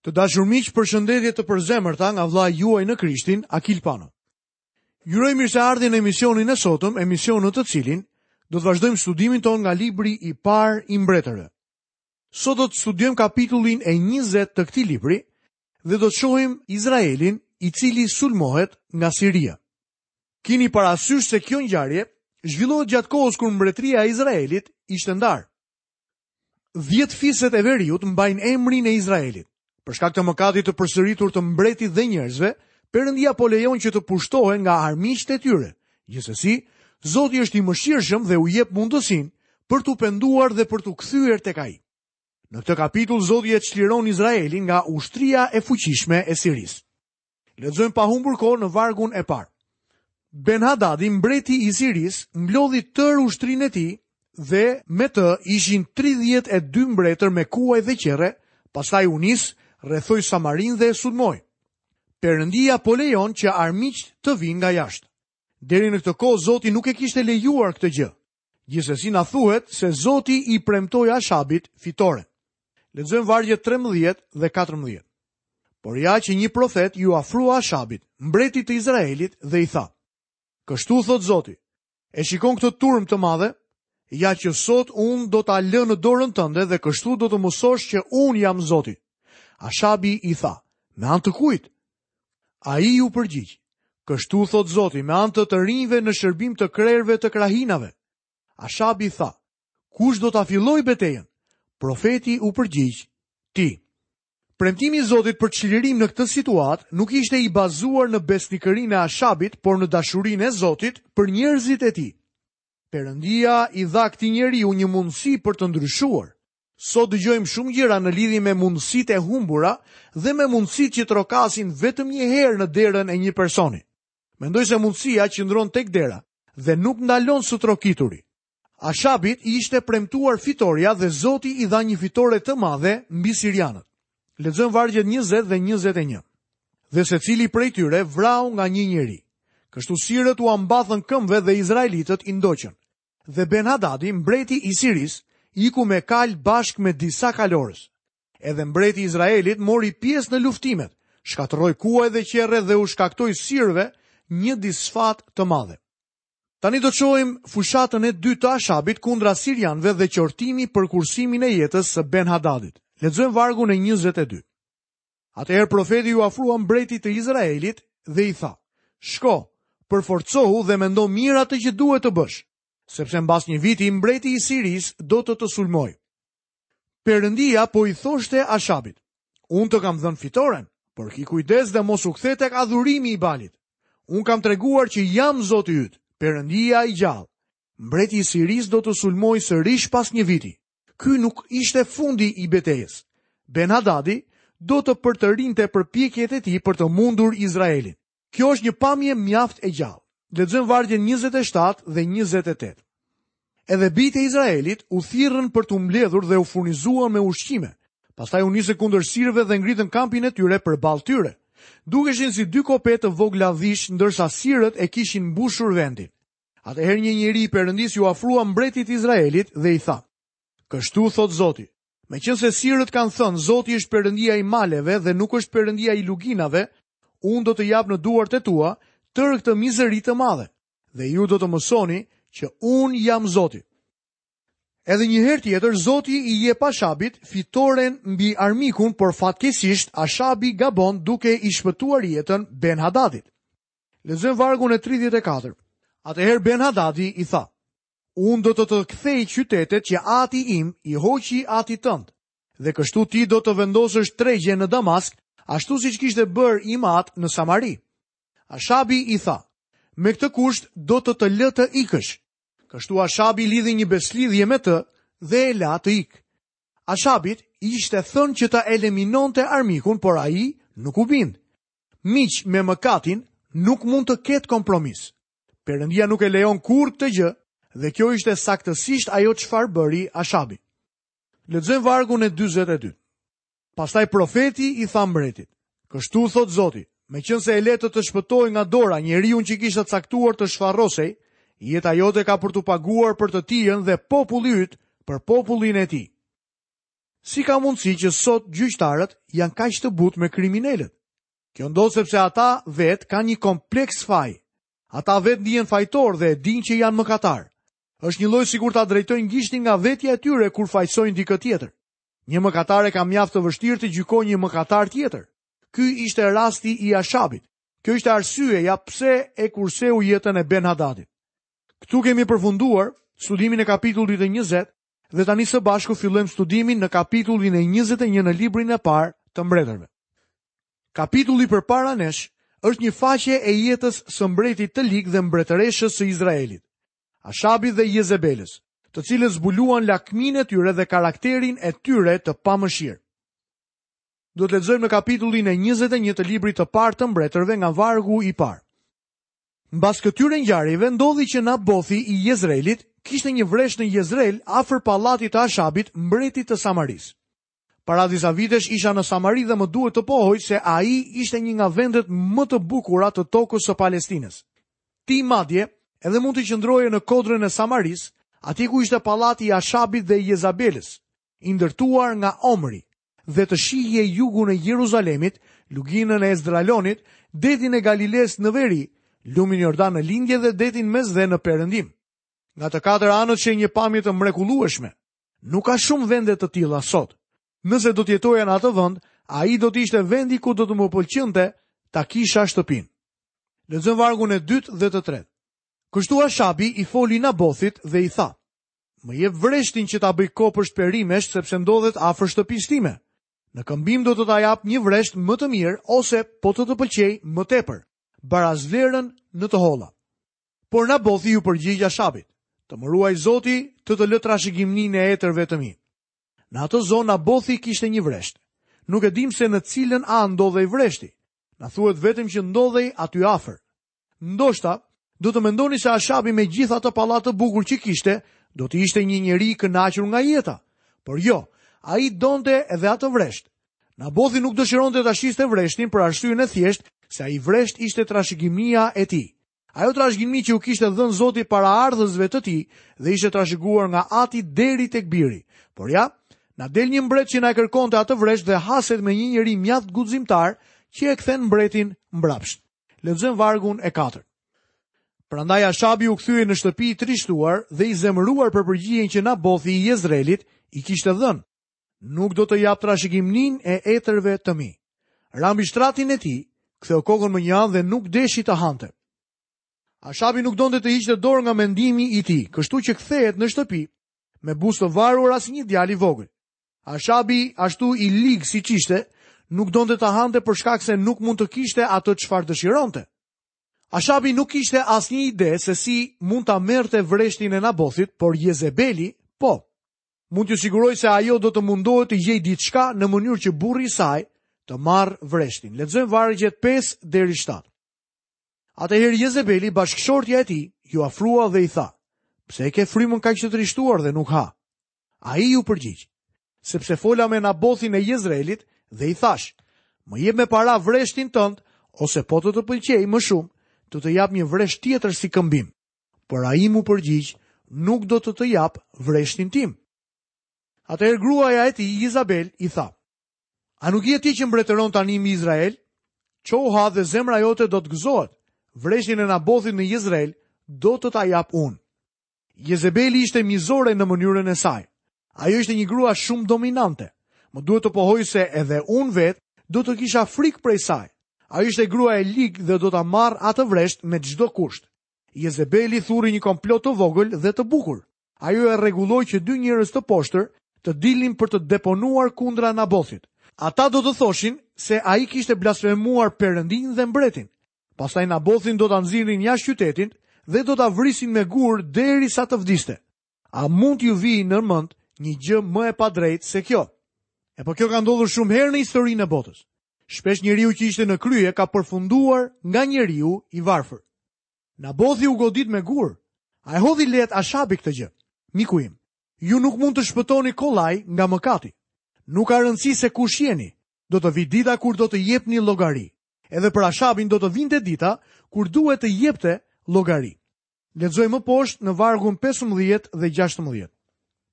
Të dashur miq, përshëndetje të përzemërta nga vëllai juaj në Krishtin, Akil Pano. Ju uroj mirëseardhje në emisionin e sotëm, emision në të cilin do të vazhdojmë studimin tonë nga libri i parë i mbretërve. Sot do të studiojmë kapitullin e 20 të këtij libri dhe do të shohim Izraelin i cili sulmohet nga Siria. Kini parasysh se kjo ngjarje zhvillohet gjatë kohës kur mbretëria e Izraelit ishte ndarë. Dhjetë fiset e veriut mbajnë emrin e Izraelit. Për shkak të mëkatit të përsëritur të mbretit dhe njerëzve, Perëndia po lejon që të pushtohen nga armiqtë e tyre. Gjithsesi, Zoti është i mëshirshëm dhe u jep mundësinë për t'u penduar dhe për t'u kthyer tek ai. Në këtë kapitull Zoti e çliron Izraelin nga ushtria e fuqishme e Sirisë. Lexojmë pa humbur kohë në vargun e parë. Ben Hadadi, mbreti i Sirisë, mblodhi tërë ushtrinë e tij dhe me të ishin 32 mbretër me kuaj dhe qerre, pastaj u nis, rrethoi Samarinë dhe e sulmoi. Perëndia po lejon që armiqtë të vijnë nga jashtë. Deri në këtë kohë Zoti nuk e kishte lejuar këtë gjë. Gjithsesi na thuhet se Zoti i premtoi Ashabit fitoren. Lexojmë vargjet 13 dhe 14. Por ja që një profet iu afrua Ashabit, mbretit të Izraelit dhe i tha: Kështu thotë Zoti: E shikon këtë turmë të madhe? Ja që sot unë do ta lë në dorën tënde dhe kështu do të mësosh që unë jam Zoti. Ashabi i tha: Me anë të kujt? Ai iu përgjigj, kështu thotë Zoti me anë të të rinjve në shërbim të krerëve të krahinave. Ashabi tha, kush do ta fillojë betejën? Profeti u përgjigj, ti. Premtimi i Zotit për çlirim në këtë situatë nuk ishte i bazuar në besnikërinë e Ashabit, por në dashurinë e Zotit për njerëzit e tij. Perëndia i dha këtij njeriu një mundësi për të ndryshuar. Sot dëgjojmë shumë gjëra në lidhje me mundësitë e humbura dhe me mundësitë që trokasin vetëm një herë në derën e një personi. Mendoj se mundësia qëndron tek dera dhe nuk ndalon së trokituri. Ashabit i ishte premtuar fitorja dhe Zoti i dha një fitore të madhe mbi sirianët. Lexojmë vargjet 20 dhe 21. Dhe secili prej tyre vrau nga një njeri. Kështu sirët ua mbathën këmbëve dhe izraelitët i ndoqën. Dhe Ben Hadadi, mbreti i Sirisë, iku me kalë bashkë me disa kalorës. Edhe mbreti i Izraelit mori pjesë në luftimet, shkatërroi kuaj dhe qerre dhe u shkaktoi sirëve një disfatë të madhe. Tani do të shohim fushatën e dytë të Ashabit kundra sirianëve dhe qortimi për kursimin e jetës së Ben Hadadit. Lexojmë vargun e 22. Atëherë profeti iu afrua mbretit të Izraelit dhe i tha, Shko, përforcohu dhe mendo mirë atë që duhet të bësh, sepse mbas një viti mbreti i Sirisë do të të sulmojë. Perëndia po i thoshte Ashabit, unë të kam dhënë fitoren, por ki kujdes dhe mos u kthe tek adhurimi i Balit. Unë kam treguar që jam Zoti yt, Perëndia i gjallë. Mbreti i Sirisë do të sulmojë sërish pas një viti, Ky nuk ishte fundi i betejës. Ben Hadadi do të përtërinte përpjekjet e tij për të mundur Izraelin. Kjo është një pamje mjaft e gjallë. Lexojmë vargjet 27 dhe 28. Edhe bijtë e Izraelit u thirrën për t'u mbledhur dhe u furnizuan me ushqime. Pastaj u nisën kundër sirëve dhe ngritën kampin e tyre përballë tyre. Dukeshin si dy kope të vogla dhish, ndërsa sirët e kishin mbushur vendin. Atëherë një njeri i Perëndisë iu afrua mbretit të Izraelit dhe i tha: Kështu thotë Zoti, meqenëse sirët kanë thënë Zoti është Perëndia i maleve dhe nuk është Perëndia i luginave, unë do të jap në duart e tua tërë këtë mizëri të madhe dhe ju do të mësoni që unë jam Zoti. Edhe një herë tjetër, Zoti i jep Ashabit fitoren mbi armikun, por fatkeqësisht Ashabi gabon duke i shpëtuar jetën Ben Hadadit. Lexojmë vargun e 34. Atëherë Ben Hadadi i tha: Unë do të të kthej qytetet që ati im i hoqi atit tënd, dhe kështu ti do të vendosësh tregje në Damask, ashtu siç kishte bërë im atë në Samari. Ashabi i tha: Me këtë kusht do të të lë të ikësh. Kështu Ashabi lidhi një besëlidhje me të dhe e la të ikë. Ashabit i ishte thënë që ta eliminonte armikun, por ai nuk u bind. Miq me mëkatin nuk mund të ketë kompromis. Perëndia nuk e lejon kurrë këtë gjë dhe kjo ishte saktësisht ajo çfarë bëri Ashabi. Lexojmë vargun e 42. Pastaj profeti i tha mbretit: "Kështu thotë Zoti, meqenëse e le të të shpëtojë nga dora njeriun që kisha caktuar të shfarrosej, jeta jote ka për t'u paguar për të tijën dhe populli yt për popullin e tij." Si ka mundësi që sot gjyqtarët janë kaq të butë me kriminelët? Kjo ndodh sepse ata vetë kanë një kompleks faji. Ata vetë ndihen fajtorë dhe e dinë që janë mëkatarë. Është një lloj sikur ta drejtojnë gishtin nga vetja e tyre kur fajësojnë dikë tjetër. Një mëkatar e ka mjaft të vështirë të gjykojë një mëkatar tjetër. Ky ishte rasti i Ashabit. Kjo ishte arsyeja pse e kurseu jetën e Ben Hadadit. Këtu kemi përfunduar studimin e kapitullit të 20 Dhe tani së bashku fillojmë studimin në kapitullin e 21 në librin e parë të mbretërve. Kapitulli përpara nesh është një faqe e jetës së mbretit të lig dhe mbretëreshës së Izraelit, Ashabit dhe Jezebelës, të cilët zbuluan lakminë e tyre dhe karakterin e tyre të pamëshirë. Do të lexojmë në kapitullin e 21 të librit të parë të mbretërve nga vargu i parë. Mbas këtyre ngjarjeve ndodhi që Nabothi i Jezreelit kishte një vresht në Jezreel afër pallatit të Ashabit, mbretit të Samarisë. Para disa vitesh isha në Samari dhe më duhet të pohoj se ai ishte një nga vendet më të bukura të tokës së Palestinës. Ti madje edhe mund të qëndroje në kodrën e Samarisë, atje ku ishte pallati i Ashabit dhe Jezabelës, i ndërtuar nga Omri, dhe të shihje jugun e Jeruzalemit, luginën e Esdralonit, detin e Galilesë në veri, lumin Jordan në lindje dhe detin Mesdhe në perëndim. Nga të katër anët sheh një pamje të mrekullueshme. Nuk ka shumë vende të tilla sot. Nëse do të jetoja në atë vend, ai do të ishte vendi ku do të më pëlqente ta kisha shtëpinë. Lexojmë vargun e dytë dhe të tretë. Kështu Ashabi i foli Nabothit dhe i tha: Më jep vreshtin që ta bëj kopsht perimesh sepse ndodhet afër shtëpisë time. Në këmbim do të ta jap një vresht më të mirë ose po të të pëlqejë më tepër, barazvlerën në të holla. Por Nabothi iu përgjigj Ashabit. Të më ruajë Zoti, të të lë trashëgiminë e etërve të mi. Në atë zonë Nabothi kishte një vresht. Nuk e dimë se në cilën anë ndodhej vreshti. Na thuhet vetëm që ndodhej aty afër. Ndoshta, do të mendoni se Ashabi me gjithë atë pallat të bukur që kishte, do të ishte një njeri i kënaqur nga jeta. Por jo, ai donte edhe atë vresht. Nabothi nuk dëshironte ta shiste vreshtin për arsyen e thjeshtë se ai vresht ishte trashëgimia e tij. Ajo trashëgimi që u kishte dhënë Zoti paraardhësve të tij dhe ishte trashëguar nga ati deri tek biri. Por ja, na del një mbret që na e kërkonte atë vresht dhe haset me një njeri mjaft guximtar që e kthen mbretin mbrapsht. Lexojmë vargun e katërt. Prandaj Ashabi u kthye në shtëpi i trishtuar dhe i zemëruar për përgjigjen që Nabothi i Jezreelit i kishte dhënë. Nuk do të jap trashëgiminë e etërve të mi. Ra mbi shtratin e tij, ktheu kokën më një anë dhe nuk deshi të hante. Ashabi nuk donte të hiqte dorë nga mendimi i tij, kështu që kthehet në shtëpi me buzë të varura si një djalë i vogël. Ashabi ashtu i lig siç ishte, nuk donte të hante për shkak se nuk mund të kishte atë çfarë dëshironte. Ashabi nuk kishte asnjë ide se si mund ta merrte vreshtin e Nabothit, por Jezebeli po. Mund t'ju siguroj se ajo do të mundohet të gjejë diçka në mënyrë që burri i saj të marrë vreshtin. Lexojmë vargjet 5 deri 7. Atëherë Jezebeli, bashkëshortja e tij, iu afrua dhe i tha: "Pse e ke frymën kaq të trishtuar dhe nuk ha?" Ai iu përgjigj, sepse fola me Nabothin e Jezrelit dhe i thashë, më jep me para vreshtin tënd, ose po të të pëlqejë më shumë, do të jap një vresht tjetër si këmbim. Por ai m'u përgjigj, nuk do të të jap vreshtin tim. Atëherë gruaja e tij Jezabel i tha: A nuk je ti që mbretëron tani mbi Izrael? Çohu, ha dhe zemra jote do të gëzohet. Vreshtin e Nabothit në Jezreel do të ta jap unë. Jezebeli ishte mizore në mënyrën e saj. Ajo ishte një grua shumë dominante. Më duhet të pohoj se edhe unë vetë do të kisha frikë prej saj. Ajo ishte grua e ligë dhe do ta marrë atë vresht me çdo kusht. Jezebeli thuri një komplot të vogël dhe të bukur. Ajo e rregulloi që dy njerëz të poshtër të dilnin për të deponuar kundra Nabothit. Ata do të thoshin se ai kishte blasfemuar Perëndin dhe mbretin. Pastaj Nabothin do ta nxirrnin jashtë qytetin dhe do ta vrisin me gurë derisa të vdiste. A mund t'ju vijë në mend një gjë më e padrejtë se kjo? E po kjo ka ndodhur shumë herë në historinë e botës. Shpesh njeriu që ishte në krye ka përfunduar nga njeriu i varfër. Nabothi u godit me gurë. A e hodhi lehtë Ashabi këtë gjë? Miku im, ju nuk mund të shpëtoni kollaj nga mëkati. Nuk ka rëndësi se kush jeni, do të vijë dita kur do të jepni llogari. Edhe për Ashabin do të vinte dita kur duhet të jepte llogari. Lexojmë poshtë në vargun 15 dhe 16.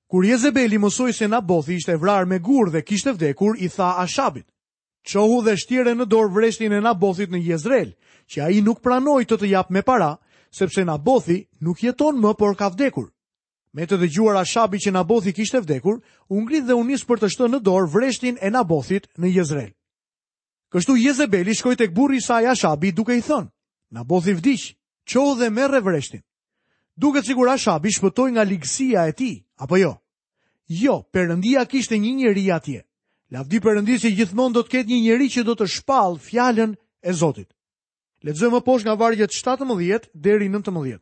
Kur Jezebeli mësoi se Nabothi ishte vrarë me gurë dhe kishte vdekur, i tha Ashabit: "Çohu dhe shtjere në dorë vreshtin e Nabothit në Jezreel, që ai nuk pranoi të të japë me para, sepse Nabothi nuk jeton më, por ka vdekur." Me të dëgjuar Ashabi që Nabothi kishte vdekur, u ngrit dhe u nis për të shtënë në dorë vreshtin e Nabothit në Jezreel. Kështu Jezebeli shkoi tek burri i saj Ashabi duke i thënë: Nabothi vdiq, çohu dhe merre vreshtin. Duket sikur Ashabi shpëtoi nga ligësia e tij, apo jo? Jo, Perëndia kishte një njeri atje. Lavdi Perëndisë që gjithmonë do të ketë një njeri që do të shpallë fjalën e Zotit. Lexojmë poshtë nga vargjet 17 deri 19.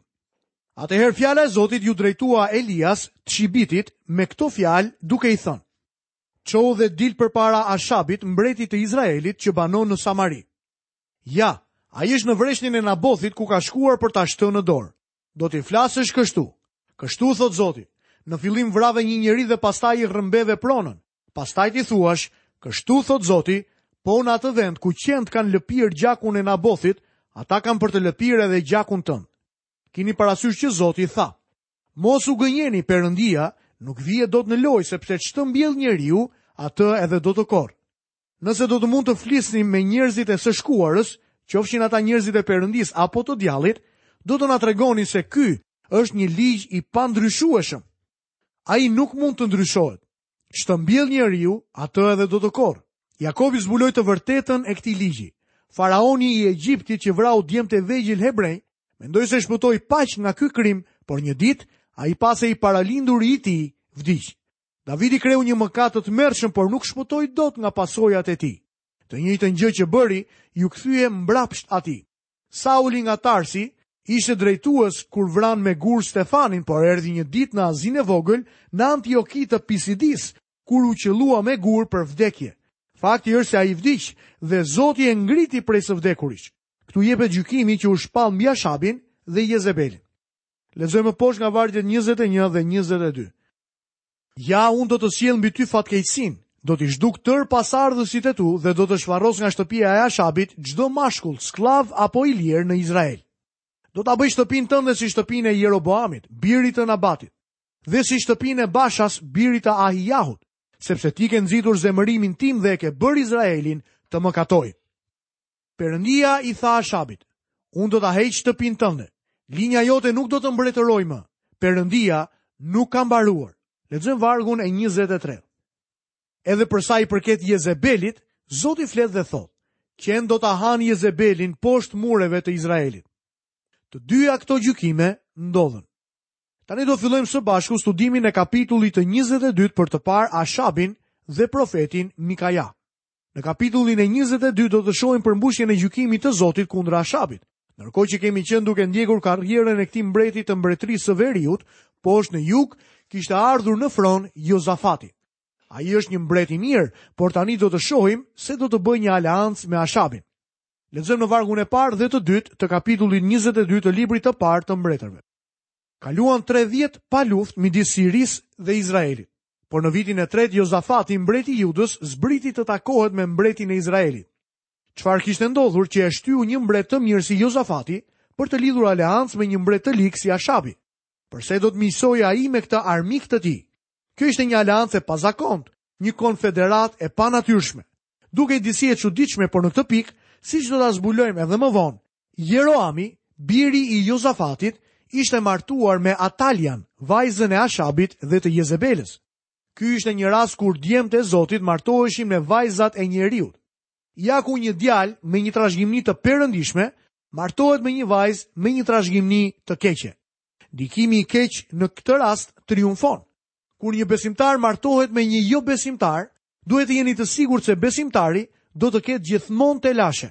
Atëherë fjala e Zotit iu drejtua Elias, Tishbitit, me këto fjalë duke i thënë: Çohu dhe dil përpara Ashabit, mbretit të Izraelit që banon në Samari. Ja, ai është në vreshtin e Nabothit ku ka shkuar për ta shtënë në dorë. Do t'i flasësh kështu. Kështu thotë Zoti, në fillim vrave një njeri dhe pastaj i rrëmbeve pronën. Pastaj t'i thuash, kështu thotë Zoti, po në atë vend ku qentë kanë lëpirë gjakun e Nabothit, ata kanë për të lëpirë edhe gjakun tënd. Kini parasysh që Zoti tha, Mos u gënjeni, Perëndia nuk vihet dot në lojë sepse ç'të mbjellë njeriu, atë edhe do të korrë. Nëse do të mund të flisnim me njerëzit e së shkuarës, qofshin ata njerëzit e Perëndisë apo të djallit, do të na tregonin se ky është një ligj i pandryshueshëm. Ai nuk mund të ndryshohet. Ç'të mbjellë njeriu, atë edhe do të korrë. Jakobi zbuloi të vërtetën e këtij ligji. Faraoni i Egjiptit që vrau djemtë e vegjël hebrenj, mendoi se shpëtoi paq nga ky krim, por një ditë ai pa se i parëlinduri i tij vdiq. Davidi kreu një mëkat të tmerrshëm, por nuk shpëtoi dot nga pasojat e tij. Të njëjtën gjë që bëri, iu kthye mbrapsht atij. Sauli nga Tarsi ishte drejtues kur vranë me gurë Stefanin, por erdhi një ditë në Azinë e Vogël, në Antioki të Pisidisë, kur u qëllua me gurë për vdekje. Fakti është se ai vdiq dhe Zoti e ngriti prej së vdekurish. Këtu jepet gjykimi që u shpall mbi Ashabin dhe Jezebelin. Lexojmë më poshtë nga vargjet 21 dhe 22. Ja, unë do të sjell mbi ty fatkeqësinë, do t'i zhduk tërë pasardhësit e tu dhe do të shfarros nga shtëpia e Ashabit çdo mashkull, skllav apo i lirë në Izrael. Do ta bëj shtëpinë tënde si shtëpinë e Jeroboamit, birit të Nabatit, dhe si shtëpinë e Bashas, birit të Ahijahut, sepse ti ke nxitur zemërimin tim dhe e ke bërë Izraelin të mëkatojë. Perëndia i tha Ashabit, Unë do ta heq shtëpinë tënde. Linja jote nuk do të mbretërojë më. Perëndia nuk ka mbaruar. Lexojmë vargun e 23. Edhe për sa i përket Jezebelit, Zoti flet dhe thotë: "Qentë do ta hanë Jezebelin poshtë mureve të Izraelit." Të dyja këto gjykime ndodhën. Tani do fillojmë së bashku studimin e kapitullit të 22 për të parë Ashabin dhe profetin Mikaja. Në kapitullin e 22 do të shohim përmbushjen e gjykimit të Zotit kundër Ashabit. Ndërkohë që kemi qenë duke ndjekur karrierën e këtij mbreti të mbretërisë së veriut, poshtë në jug kishte ardhur në fron Jozafati. Ai është një mbret i mirë, por tani do të shohim se do të bëjë një aleancë me Ashabin. Lexojmë në vargun e parë dhe të dytë të kapitullit 22 të librit të parë të mbretërve. Kaluan tre vjet pa luftë midis Sirisë dhe Izraelit. Por në vitin e tretë, Jozafati, mbreti i Judës, zbriti të takohet me mbretin e Izraelit. Çfarë kishte ndodhur që e shtyu një mbret të mirë si Jozafati për të lidhur aleancë me një mbret të lig si Ashabi? Përse do të miqësojë ai me këtë armik të tij? Kjo ishte një aleancë e pazakontë, një konfederatë e panatyrshme. Dukej disi e çuditshme, por në këtë pikë, siç do ta zbulojmë edhe më vonë, Jeroami, biri i Jozafatit, ishte martuar me Atalian, vajzën e Ashabit dhe të Jezebelës. Ky ishte një rast kur djemtë e Zotit martoheshin me vajzat e njeriut. Ja ku një djalë me një trashëgimni të perëndishme martohet me një vajzë me një trashëgimni të keqe. Ndikimi i keq në këtë rast triumfon. Kur një besimtar martohet me një jobesimtar, duhet të jeni të sigurt se besimtari do të ketë gjithmonë telashe.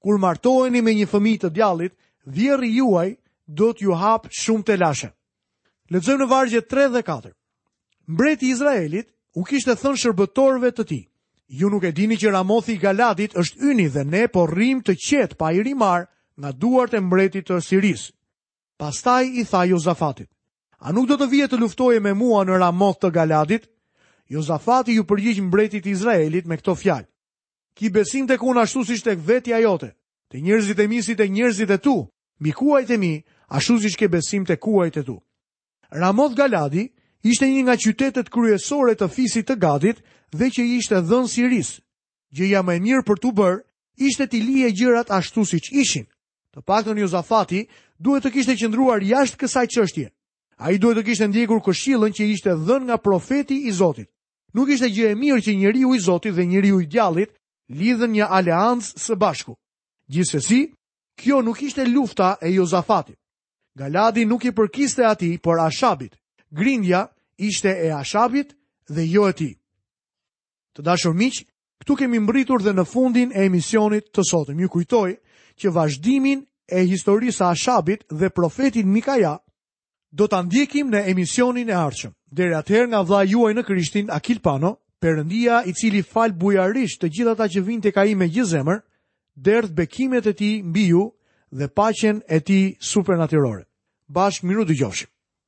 Kur martoheni me një fëmijë të djallit, vjerri juaj do t'ju hapë shumë telashe. Lexojmë në vargjet 3 dhe 4. Mbreti i Izraelit u kishte thënë shërbëtorëve të tij: Ju nuk e dini që Ramothi i Galaadit është yni dhe ne po rrim të qetë pa e rimarrë nga duart e mbretit të Sirisë. Pastaj i tha Jozafatit, a nuk do të vije të luftoje me mua në Ramoth të Galaadit? Jozafati iu përgjigj mbretit të Izraelit me këto fjalë. Ki besim tek unë ashtu si tek vetja jote, te njerëzit e mi si te njerëzit e tu, mbi kuajt e mi, ashtu siç ke besim te kuajt e tu. Ramoth Galaadi ishte një nga qytetet kryesore të fisit të Gadit dhe që i ishte dhënë Sirisë. Gjëja më e mirë për t'u bërë ishte t'i lije gjërat ashtu siç ishin. Të paktën Jozafati duhet të kishte qëndruar jashtë kësaj çështje. Ai duhet të kishte ndjekur këshillën që ishte dhënë nga profeti i Zotit. Nuk ishte gjë e mirë që njeriu i Zotit dhe njeriu i djallit lidhën një aleancë së bashku. Gjithsesi, kjo nuk ishte lufta e Jozafatit. Galaadi nuk i përkiste atij, por Ashabit. Grindja ishte e Ashabit dhe jo e tij. Të dashur miq, këtu kemi mbërritur dhe në fundin e emisionit të sotëm. Ju kujtoj që vazhdimin e historisë së Ashabit dhe profetit Mikaja do ta ndjekim në emisionin e ardhshëm. Deri atëherë nga vëllai juaj në Krishtin Akil Pano, Perëndia i cili fal bujarisht të gjithë ata që vijnë tek ai me gjithë zemër, derdhtë bekimet e tij mbi ju dhe paqen e tij supernatyrore. Bashkë mirudëgjofshim.